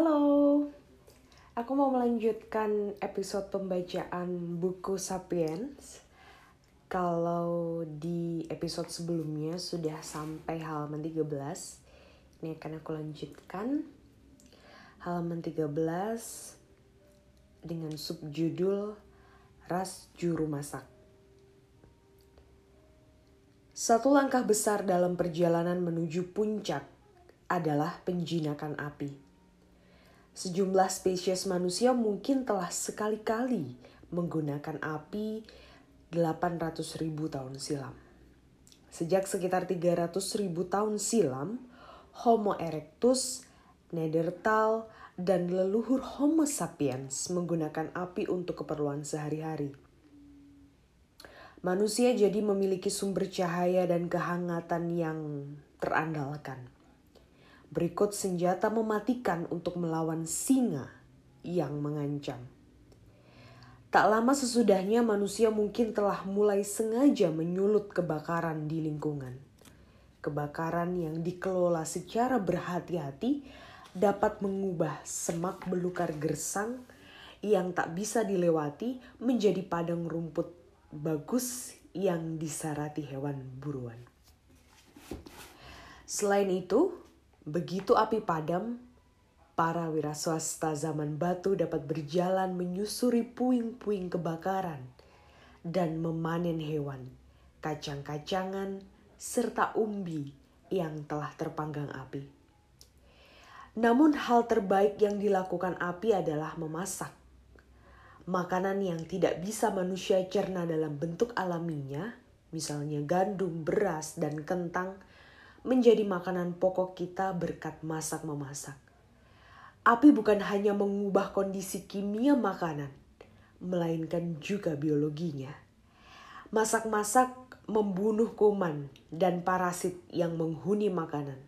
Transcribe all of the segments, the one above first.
Halo, aku mau melanjutkan episode pembacaan buku Sapiens. Kalau di episode sebelumnya sudah sampai halaman 13, ini akan aku lanjutkan halaman 13 dengan subjudul Ras Juru Masak. Satu langkah besar dalam perjalanan menuju puncak adalah penjinakan api Sejumlah spesies manusia mungkin telah sekali-kali menggunakan api 800 ribu tahun silam. Sejak sekitar 300 ribu tahun silam, Homo erectus, Neanderthal, dan leluhur Homo sapiens menggunakan api untuk keperluan sehari-hari. Manusia jadi memiliki sumber cahaya dan kehangatan yang terandalkan. Berikut senjata mematikan untuk melawan singa yang mengancam. Tak lama sesudahnya manusia mungkin telah mulai sengaja menyulut kebakaran di lingkungan. Kebakaran yang dikelola secara berhati-hati dapat mengubah semak belukar gersang yang tak bisa dilewati menjadi padang rumput bagus yang disarati hewan buruan. Selain itu, Begitu api padam, para wira swasta zaman batu dapat berjalan menyusuri puing-puing kebakaran dan memanen hewan, kacang-kacangan, serta umbi yang telah terpanggang api. Namun hal terbaik yang dilakukan api adalah memasak. Makanan yang tidak bisa manusia cerna dalam bentuk alaminya, misalnya gandum, beras, dan kentang, menjadi makanan pokok kita berkat masak-memasak. Api bukan hanya mengubah kondisi kimia makanan, melainkan juga biologinya. Masak-masak membunuh kuman dan parasit yang menghuni makanan.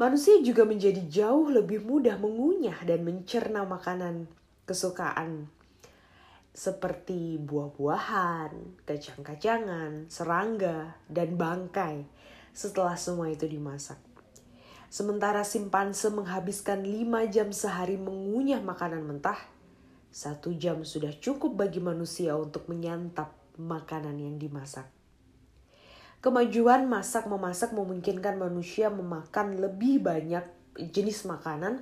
Manusia juga menjadi jauh lebih mudah mengunyah dan mencerna makanan kesukaan seperti buah-buahan, kacang-kacangan, serangga, dan bangkai setelah semua itu dimasak. Sementara simpanse menghabiskan lima jam sehari mengunyah makanan mentah, satu jam sudah cukup bagi manusia untuk menyantap makanan yang dimasak. Kemajuan masak-memasak memungkinkan manusia memakan lebih banyak jenis makanan,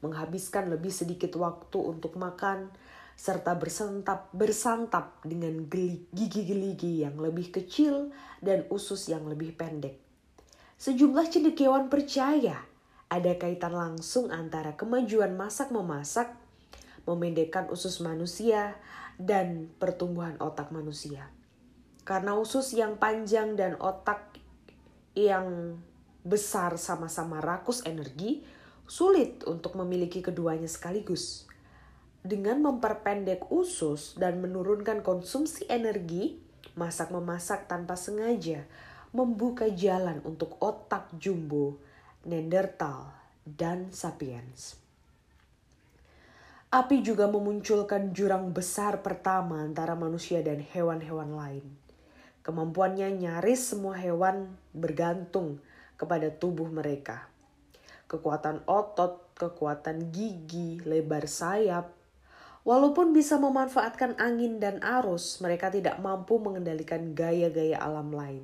menghabiskan lebih sedikit waktu untuk makan, serta bersantap bersantap dengan gigi-gigi yang lebih kecil dan usus yang lebih pendek. Sejumlah cendekiawan percaya ada kaitan langsung antara kemajuan masak-memasak, memendekkan usus manusia, dan pertumbuhan otak manusia. Karena usus yang panjang dan otak yang besar sama-sama rakus energi, sulit untuk memiliki keduanya sekaligus dengan memperpendek usus dan menurunkan konsumsi energi, masak-memasak tanpa sengaja membuka jalan untuk otak jumbo, Neanderthal, dan Sapiens. Api juga memunculkan jurang besar pertama antara manusia dan hewan-hewan lain. Kemampuannya nyaris semua hewan bergantung kepada tubuh mereka. Kekuatan otot, kekuatan gigi, lebar sayap, Walaupun bisa memanfaatkan angin dan arus, mereka tidak mampu mengendalikan gaya-gaya alam lain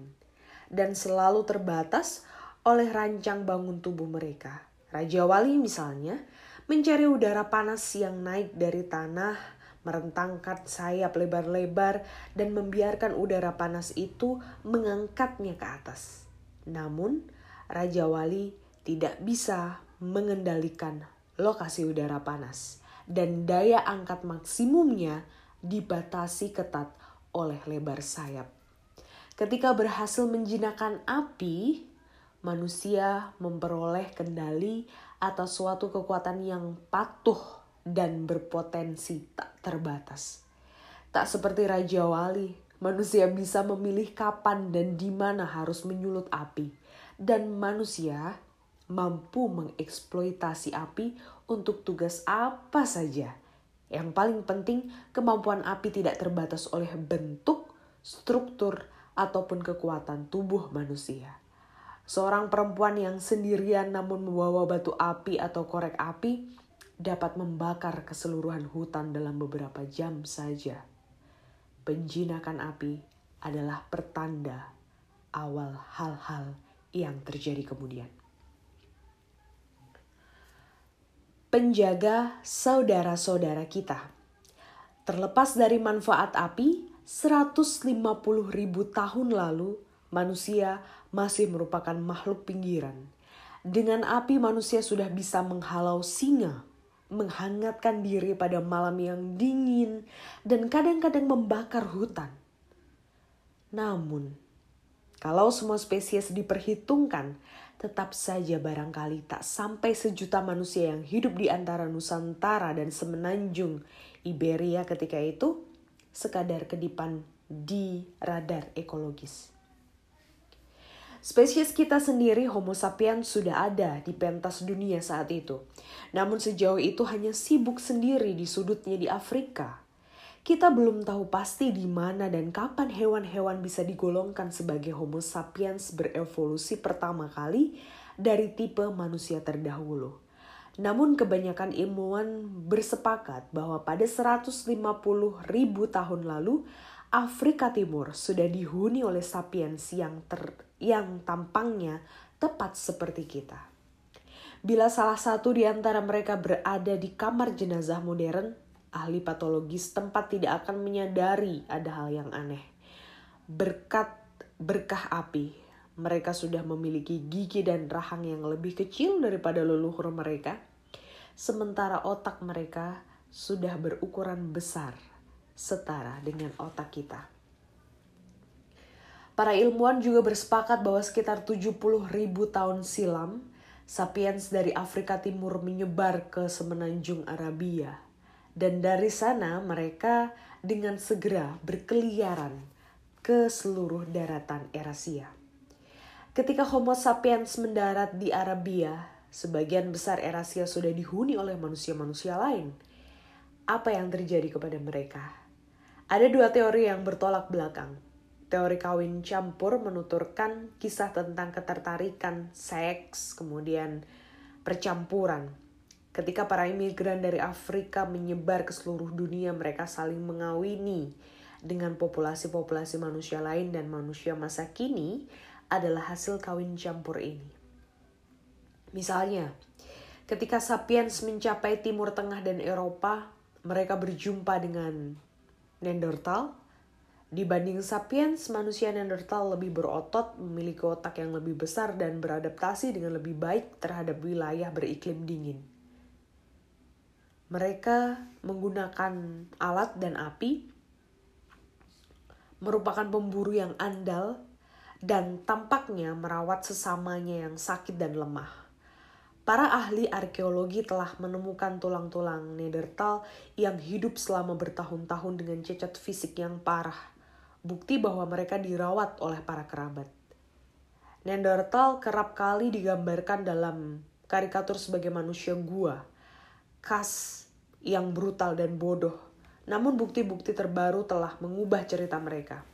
dan selalu terbatas oleh rancang bangun tubuh mereka. Raja Wali misalnya mencari udara panas yang naik dari tanah, merentangkan sayap lebar-lebar dan membiarkan udara panas itu mengangkatnya ke atas. Namun, Raja Wali tidak bisa mengendalikan lokasi udara panas dan daya angkat maksimumnya dibatasi ketat oleh lebar sayap. Ketika berhasil menjinakkan api, manusia memperoleh kendali atas suatu kekuatan yang patuh dan berpotensi tak terbatas. Tak seperti Raja Wali, manusia bisa memilih kapan dan di mana harus menyulut api. Dan manusia mampu mengeksploitasi api untuk tugas apa saja. Yang paling penting, kemampuan api tidak terbatas oleh bentuk, struktur, ataupun kekuatan tubuh manusia. Seorang perempuan yang sendirian namun membawa batu api atau korek api dapat membakar keseluruhan hutan dalam beberapa jam saja. Penjinakan api adalah pertanda awal hal-hal yang terjadi kemudian. Penjaga saudara-saudara kita. Terlepas dari manfaat api, 150 ribu tahun lalu manusia masih merupakan makhluk pinggiran. Dengan api manusia sudah bisa menghalau singa, menghangatkan diri pada malam yang dingin, dan kadang-kadang membakar hutan. Namun, kalau semua spesies diperhitungkan, tetap saja barangkali tak sampai sejuta manusia yang hidup di antara Nusantara dan semenanjung Iberia ketika itu sekadar kedipan di radar ekologis. Spesies kita sendiri Homo sapiens sudah ada di pentas dunia saat itu. Namun sejauh itu hanya sibuk sendiri di sudutnya di Afrika kita belum tahu pasti di mana dan kapan hewan-hewan bisa digolongkan sebagai Homo sapiens berevolusi pertama kali dari tipe manusia terdahulu. Namun kebanyakan ilmuwan bersepakat bahwa pada 150 ribu tahun lalu Afrika Timur sudah dihuni oleh sapiens yang ter, yang tampangnya tepat seperti kita. Bila salah satu di antara mereka berada di kamar jenazah modern, ahli patologis tempat tidak akan menyadari ada hal yang aneh. Berkat berkah api, mereka sudah memiliki gigi dan rahang yang lebih kecil daripada leluhur mereka, sementara otak mereka sudah berukuran besar, setara dengan otak kita. Para ilmuwan juga bersepakat bahwa sekitar 70 ribu tahun silam, sapiens dari Afrika Timur menyebar ke semenanjung Arabia dan dari sana mereka dengan segera berkeliaran ke seluruh daratan Eurasia. Ketika Homo sapiens mendarat di Arabia, sebagian besar Eurasia sudah dihuni oleh manusia-manusia lain. Apa yang terjadi kepada mereka? Ada dua teori yang bertolak belakang. Teori kawin campur menuturkan kisah tentang ketertarikan, seks, kemudian percampuran Ketika para imigran dari Afrika menyebar ke seluruh dunia, mereka saling mengawini dengan populasi-populasi manusia lain dan manusia masa kini adalah hasil kawin campur ini. Misalnya, ketika sapiens mencapai Timur Tengah dan Eropa, mereka berjumpa dengan Neanderthal. Dibanding sapiens, manusia Neanderthal lebih berotot, memiliki otak yang lebih besar dan beradaptasi dengan lebih baik terhadap wilayah beriklim dingin. Mereka menggunakan alat dan api, merupakan pemburu yang andal, dan tampaknya merawat sesamanya yang sakit dan lemah. Para ahli arkeologi telah menemukan tulang-tulang Neanderthal yang hidup selama bertahun-tahun dengan cacat fisik yang parah, bukti bahwa mereka dirawat oleh para kerabat. Neanderthal kerap kali digambarkan dalam karikatur sebagai manusia gua, khas yang brutal dan bodoh. Namun bukti-bukti terbaru telah mengubah cerita mereka.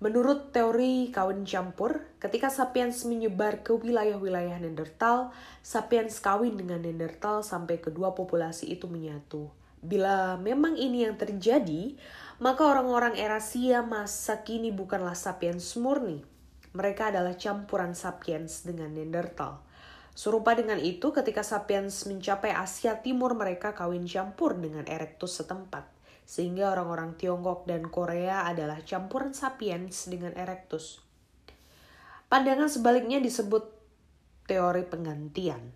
Menurut teori kawin campur, ketika sapiens menyebar ke wilayah-wilayah Neanderthal, sapiens kawin dengan Neanderthal sampai kedua populasi itu menyatu. Bila memang ini yang terjadi, maka orang-orang Erasia masa kini bukanlah sapiens murni. Mereka adalah campuran sapiens dengan Neanderthal. Serupa dengan itu, ketika sapiens mencapai Asia Timur, mereka kawin campur dengan erectus setempat. Sehingga orang-orang Tiongkok dan Korea adalah campuran sapiens dengan erectus. Pandangan sebaliknya disebut teori penggantian.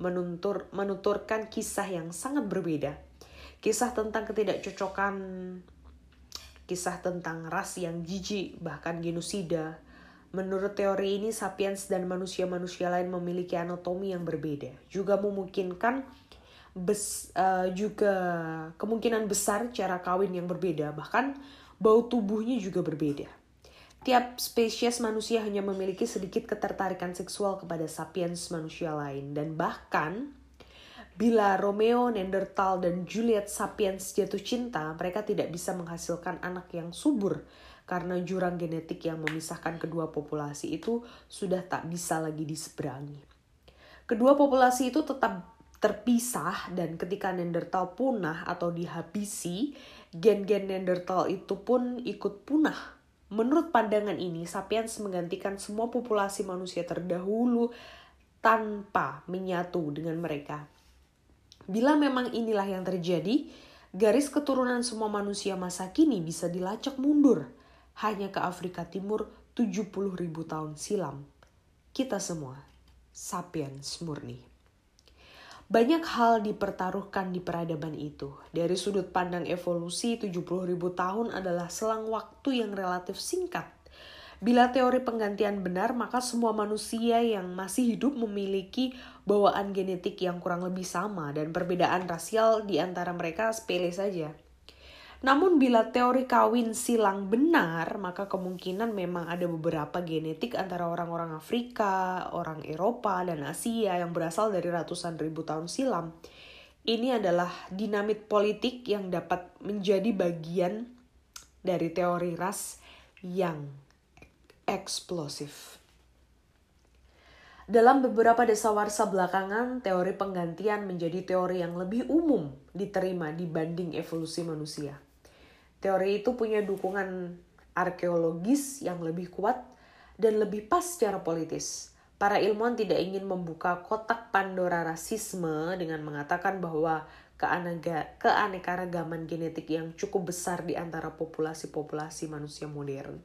Menuntur, menuturkan kisah yang sangat berbeda. Kisah tentang ketidakcocokan, kisah tentang ras yang jijik, bahkan genosida, Menurut teori ini, sapiens dan manusia-manusia lain memiliki anatomi yang berbeda. Juga memungkinkan bes, uh, juga kemungkinan besar cara kawin yang berbeda, bahkan bau tubuhnya juga berbeda. Tiap spesies manusia hanya memiliki sedikit ketertarikan seksual kepada sapiens manusia lain dan bahkan bila Romeo, Neanderthal, dan Juliet sapiens jatuh cinta, mereka tidak bisa menghasilkan anak yang subur karena jurang genetik yang memisahkan kedua populasi itu sudah tak bisa lagi diseberangi. Kedua populasi itu tetap terpisah dan ketika Neanderthal punah atau dihabisi, gen-gen Neanderthal itu pun ikut punah. Menurut pandangan ini, sapiens menggantikan semua populasi manusia terdahulu tanpa menyatu dengan mereka. Bila memang inilah yang terjadi, garis keturunan semua manusia masa kini bisa dilacak mundur hanya ke Afrika Timur 70 ribu tahun silam. Kita semua, sapiens murni. Banyak hal dipertaruhkan di peradaban itu. Dari sudut pandang evolusi, 70 ribu tahun adalah selang waktu yang relatif singkat. Bila teori penggantian benar, maka semua manusia yang masih hidup memiliki bawaan genetik yang kurang lebih sama dan perbedaan rasial di antara mereka sepele saja. Namun bila teori kawin silang benar, maka kemungkinan memang ada beberapa genetik antara orang-orang Afrika, orang Eropa, dan Asia yang berasal dari ratusan ribu tahun silam. Ini adalah dinamit politik yang dapat menjadi bagian dari teori ras yang eksplosif. Dalam beberapa desawarsa belakangan, teori penggantian menjadi teori yang lebih umum diterima dibanding evolusi manusia. Teori itu punya dukungan arkeologis yang lebih kuat dan lebih pas secara politis. Para ilmuwan tidak ingin membuka kotak Pandora rasisme dengan mengatakan bahwa keanekaragaman genetik yang cukup besar di antara populasi-populasi manusia modern.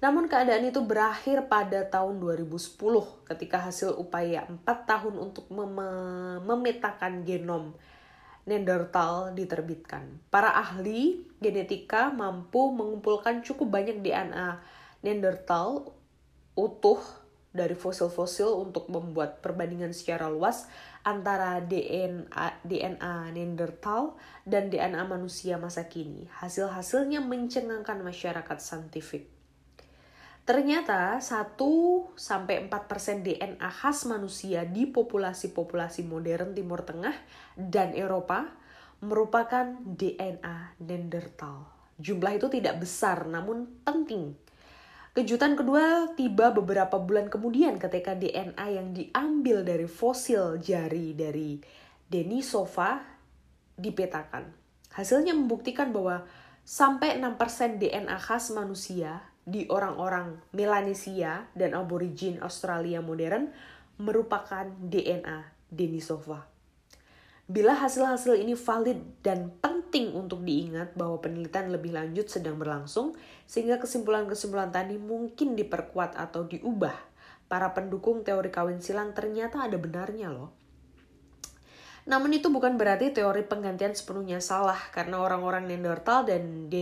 Namun keadaan itu berakhir pada tahun 2010 ketika hasil upaya 4 tahun untuk mem memetakan genom Neanderthal diterbitkan. Para ahli genetika mampu mengumpulkan cukup banyak DNA Neanderthal utuh dari fosil-fosil untuk membuat perbandingan secara luas antara DNA, DNA Neanderthal dan DNA manusia masa kini. Hasil-hasilnya mencengangkan masyarakat saintifik. Ternyata 1-4% DNA khas manusia di populasi-populasi modern Timur Tengah dan Eropa merupakan DNA Neanderthal. Jumlah itu tidak besar namun penting. Kejutan kedua tiba beberapa bulan kemudian ketika DNA yang diambil dari fosil jari dari Denisova dipetakan. Hasilnya membuktikan bahwa sampai 6% DNA khas manusia di orang-orang Melanesia dan aborigin Australia modern merupakan DNA Denisova. Bila hasil-hasil ini valid dan penting untuk diingat bahwa penelitian lebih lanjut sedang berlangsung, sehingga kesimpulan-kesimpulan tadi mungkin diperkuat atau diubah. Para pendukung teori kawin silang ternyata ada benarnya loh. Namun itu bukan berarti teori penggantian sepenuhnya salah karena orang-orang Neanderthal dan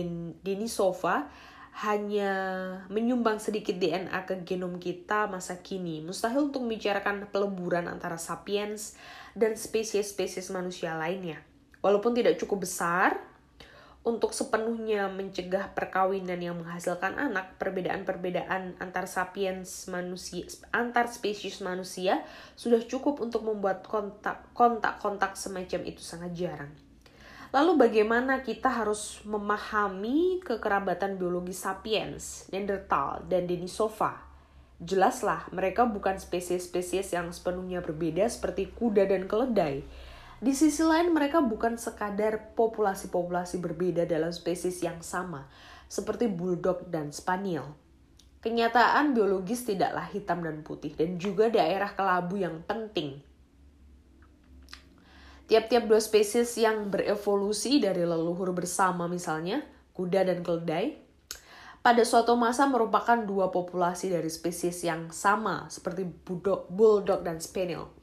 Denisova hanya menyumbang sedikit DNA ke genom kita masa kini. Mustahil untuk membicarakan peleburan antara sapiens dan spesies-spesies manusia lainnya. Walaupun tidak cukup besar, untuk sepenuhnya mencegah perkawinan yang menghasilkan anak, perbedaan-perbedaan antar sapiens manusia, antar spesies manusia sudah cukup untuk membuat kontak kontak semacam itu sangat jarang. Lalu bagaimana kita harus memahami kekerabatan biologi sapiens, Neanderthal, dan Denisova? Jelaslah, mereka bukan spesies-spesies yang sepenuhnya berbeda seperti kuda dan keledai. Di sisi lain, mereka bukan sekadar populasi-populasi berbeda dalam spesies yang sama, seperti bulldog dan spaniel. Kenyataan biologis tidaklah hitam dan putih, dan juga daerah kelabu yang penting Tiap-tiap dua spesies yang berevolusi dari leluhur bersama misalnya, kuda dan keledai, pada suatu masa merupakan dua populasi dari spesies yang sama seperti bulldog dan spaniel.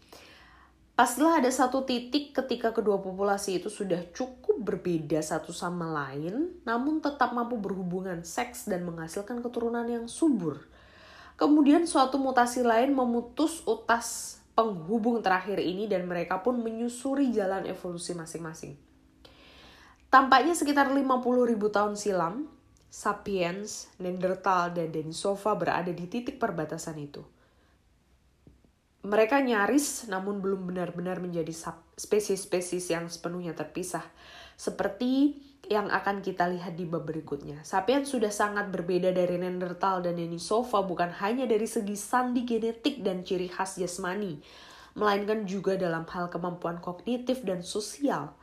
Pastilah ada satu titik ketika kedua populasi itu sudah cukup berbeda satu sama lain, namun tetap mampu berhubungan seks dan menghasilkan keturunan yang subur. Kemudian suatu mutasi lain memutus utas penghubung terakhir ini dan mereka pun menyusuri jalan evolusi masing-masing. Tampaknya sekitar 50 ribu tahun silam, Sapiens, Neanderthal, dan Denisova berada di titik perbatasan itu. Mereka nyaris namun belum benar-benar menjadi spesies-spesies yang sepenuhnya terpisah, seperti yang akan kita lihat di bab berikutnya. Sapiens sudah sangat berbeda dari Neanderthal dan Denisova bukan hanya dari segi sandi genetik dan ciri khas jasmani, melainkan juga dalam hal kemampuan kognitif dan sosial.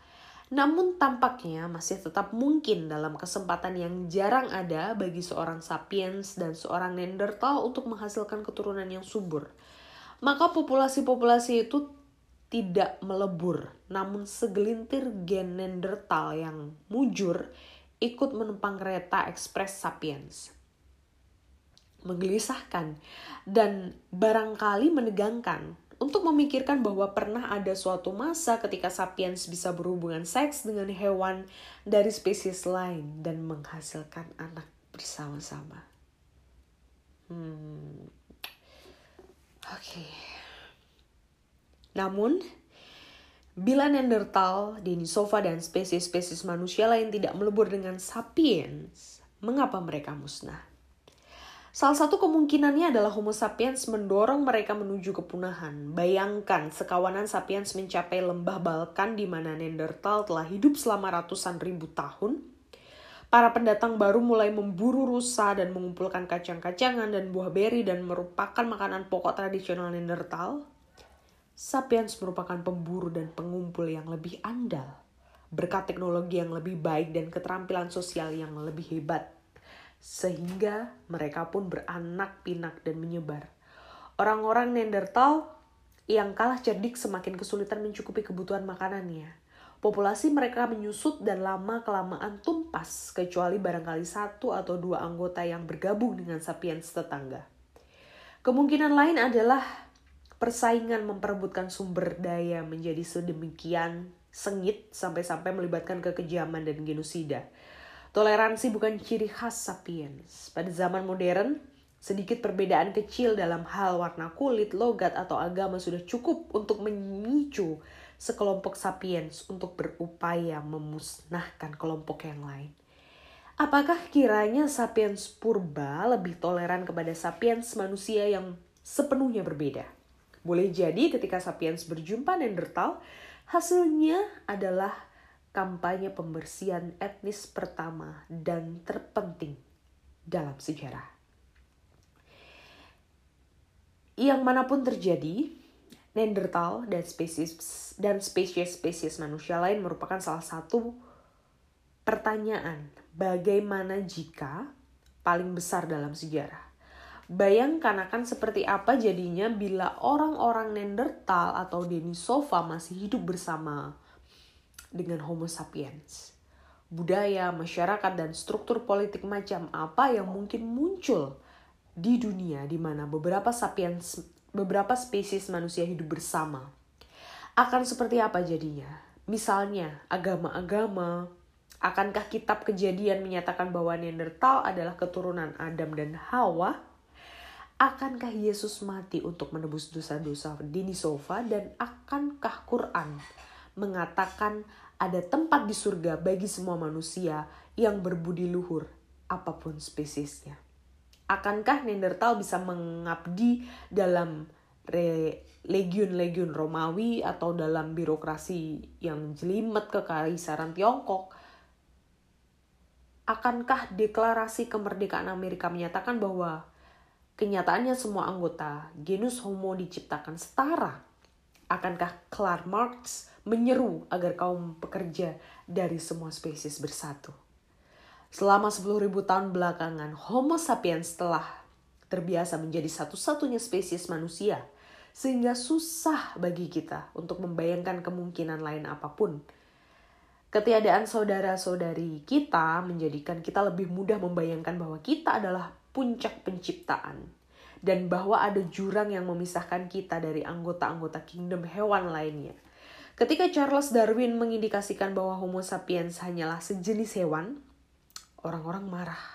Namun tampaknya masih tetap mungkin dalam kesempatan yang jarang ada bagi seorang sapiens dan seorang Neanderthal untuk menghasilkan keturunan yang subur. Maka populasi-populasi itu tidak melebur, namun segelintir gen Neanderthal yang mujur ikut menumpang kereta ekspres sapiens. Menggelisahkan dan barangkali menegangkan untuk memikirkan bahwa pernah ada suatu masa ketika sapiens bisa berhubungan seks dengan hewan dari spesies lain dan menghasilkan anak bersama-sama. Hmm. Oke. Okay. Namun, bila Neanderthal, Denisova, dan spesies-spesies manusia lain tidak melebur dengan sapiens, mengapa mereka musnah? Salah satu kemungkinannya adalah Homo sapiens mendorong mereka menuju kepunahan. Bayangkan sekawanan sapiens mencapai lembah Balkan di mana Neanderthal telah hidup selama ratusan ribu tahun. Para pendatang baru mulai memburu rusa dan mengumpulkan kacang-kacangan dan buah beri dan merupakan makanan pokok tradisional Neanderthal. Sapiens merupakan pemburu dan pengumpul yang lebih andal, berkat teknologi yang lebih baik dan keterampilan sosial yang lebih hebat sehingga mereka pun beranak pinak dan menyebar. Orang-orang Neanderthal yang kalah cerdik semakin kesulitan mencukupi kebutuhan makanannya. Populasi mereka menyusut dan lama-kelamaan tumpas, kecuali barangkali satu atau dua anggota yang bergabung dengan sapiens tetangga. Kemungkinan lain adalah persaingan memperebutkan sumber daya menjadi sedemikian sengit sampai-sampai melibatkan kekejaman dan genosida Toleransi bukan ciri khas sapiens. Pada zaman modern, sedikit perbedaan kecil dalam hal warna kulit, logat, atau agama sudah cukup untuk memicu sekelompok sapiens untuk berupaya memusnahkan kelompok yang lain. Apakah kiranya sapiens purba lebih toleran kepada sapiens manusia yang sepenuhnya berbeda? Boleh jadi ketika sapiens berjumpa Neanderthal, hasilnya adalah kampanye pembersihan etnis pertama dan terpenting dalam sejarah. Yang mana pun terjadi, Neanderthal dan spesies dan spesies-spesies manusia lain merupakan salah satu pertanyaan bagaimana jika paling besar dalam sejarah. Bayangkan akan seperti apa jadinya bila orang-orang Neanderthal atau Denisova masih hidup bersama dengan Homo sapiens. Budaya, masyarakat, dan struktur politik macam apa yang mungkin muncul di dunia di mana beberapa sapiens, beberapa spesies manusia hidup bersama. Akan seperti apa jadinya? Misalnya, agama-agama, akankah kitab kejadian menyatakan bahwa Neanderthal adalah keturunan Adam dan Hawa? Akankah Yesus mati untuk menebus dosa-dosa Denisova dan akankah Quran mengatakan ada tempat di surga bagi semua manusia yang berbudi luhur, apa pun spesiesnya. Akankah Neanderthal bisa mengabdi dalam legiun-legiun Romawi atau dalam birokrasi yang jelimet kekaisaran Tiongkok? Akankah deklarasi kemerdekaan Amerika menyatakan bahwa kenyataannya semua anggota genus Homo diciptakan setara? Akankah Karl Marx menyeru agar kaum pekerja dari semua spesies bersatu. Selama 10.000 tahun belakangan, Homo sapiens telah terbiasa menjadi satu-satunya spesies manusia, sehingga susah bagi kita untuk membayangkan kemungkinan lain apa pun. Ketiadaan saudara-saudari kita menjadikan kita lebih mudah membayangkan bahwa kita adalah puncak penciptaan dan bahwa ada jurang yang memisahkan kita dari anggota-anggota kingdom hewan lainnya. Ketika Charles Darwin mengindikasikan bahwa Homo sapiens hanyalah sejenis hewan, orang-orang marah.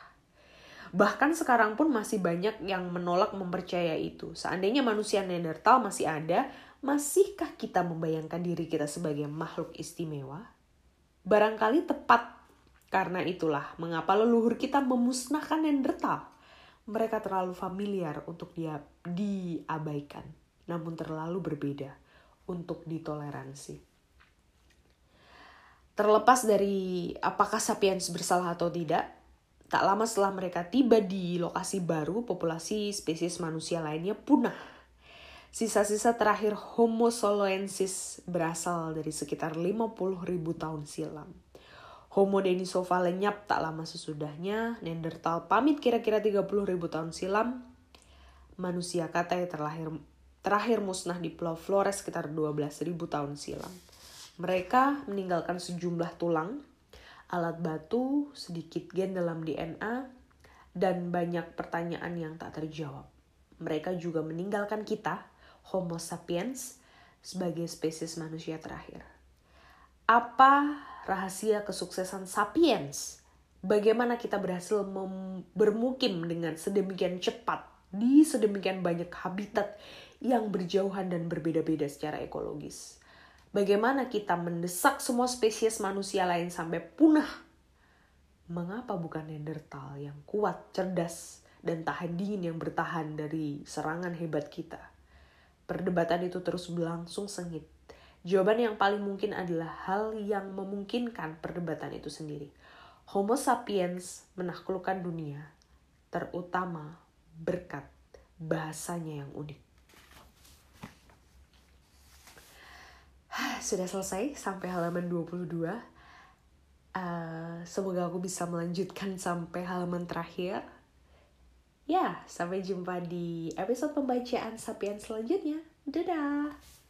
Bahkan sekarang pun masih banyak yang menolak mempercaya itu. Seandainya manusia Neanderthal masih ada, masihkah kita membayangkan diri kita sebagai makhluk istimewa? Barangkali tepat karena itulah mengapa leluhur kita memusnahkan Neanderthal. Mereka terlalu familiar untuk dia diabaikan, namun terlalu berbeda untuk ditoleransi. Terlepas dari apakah sapiens bersalah atau tidak, tak lama setelah mereka tiba di lokasi baru, populasi spesies manusia lainnya punah. Sisa-sisa terakhir Homo soloensis berasal dari sekitar 50 ribu tahun silam. Homo denisova lenyap tak lama sesudahnya, Neanderthal pamit kira-kira 30 ribu tahun silam, manusia kata yang terlahir, terakhir musnah di Pulau Flores sekitar 12 ribu tahun silam. Mereka meninggalkan sejumlah tulang, alat batu, sedikit gen dalam DNA, dan banyak pertanyaan yang tak terjawab. Mereka juga meninggalkan kita, Homo sapiens sebagai spesies manusia terakhir. Apa rahasia kesuksesan sapiens? Bagaimana kita berhasil bermukim dengan sedemikian cepat di sedemikian banyak habitat yang berjauhan dan berbeda-beda secara ekologis? Bagaimana kita mendesak semua spesies manusia lain sampai punah? Mengapa bukan Neanderthal yang kuat, cerdas, dan tahan dingin yang bertahan dari serangan hebat kita? Perdebatan itu terus berlangsung sengit. Jawaban yang paling mungkin adalah hal yang memungkinkan perdebatan itu sendiri. Homo sapiens menaklukkan dunia, terutama berkat bahasanya yang unik. Sudah selesai sampai halaman 22. Uh, eh, semoga aku bisa melanjutkan sampai halaman terakhir. Ya, sampai jumpa di episode pembacaan Sapiens selanjutnya. Dadah!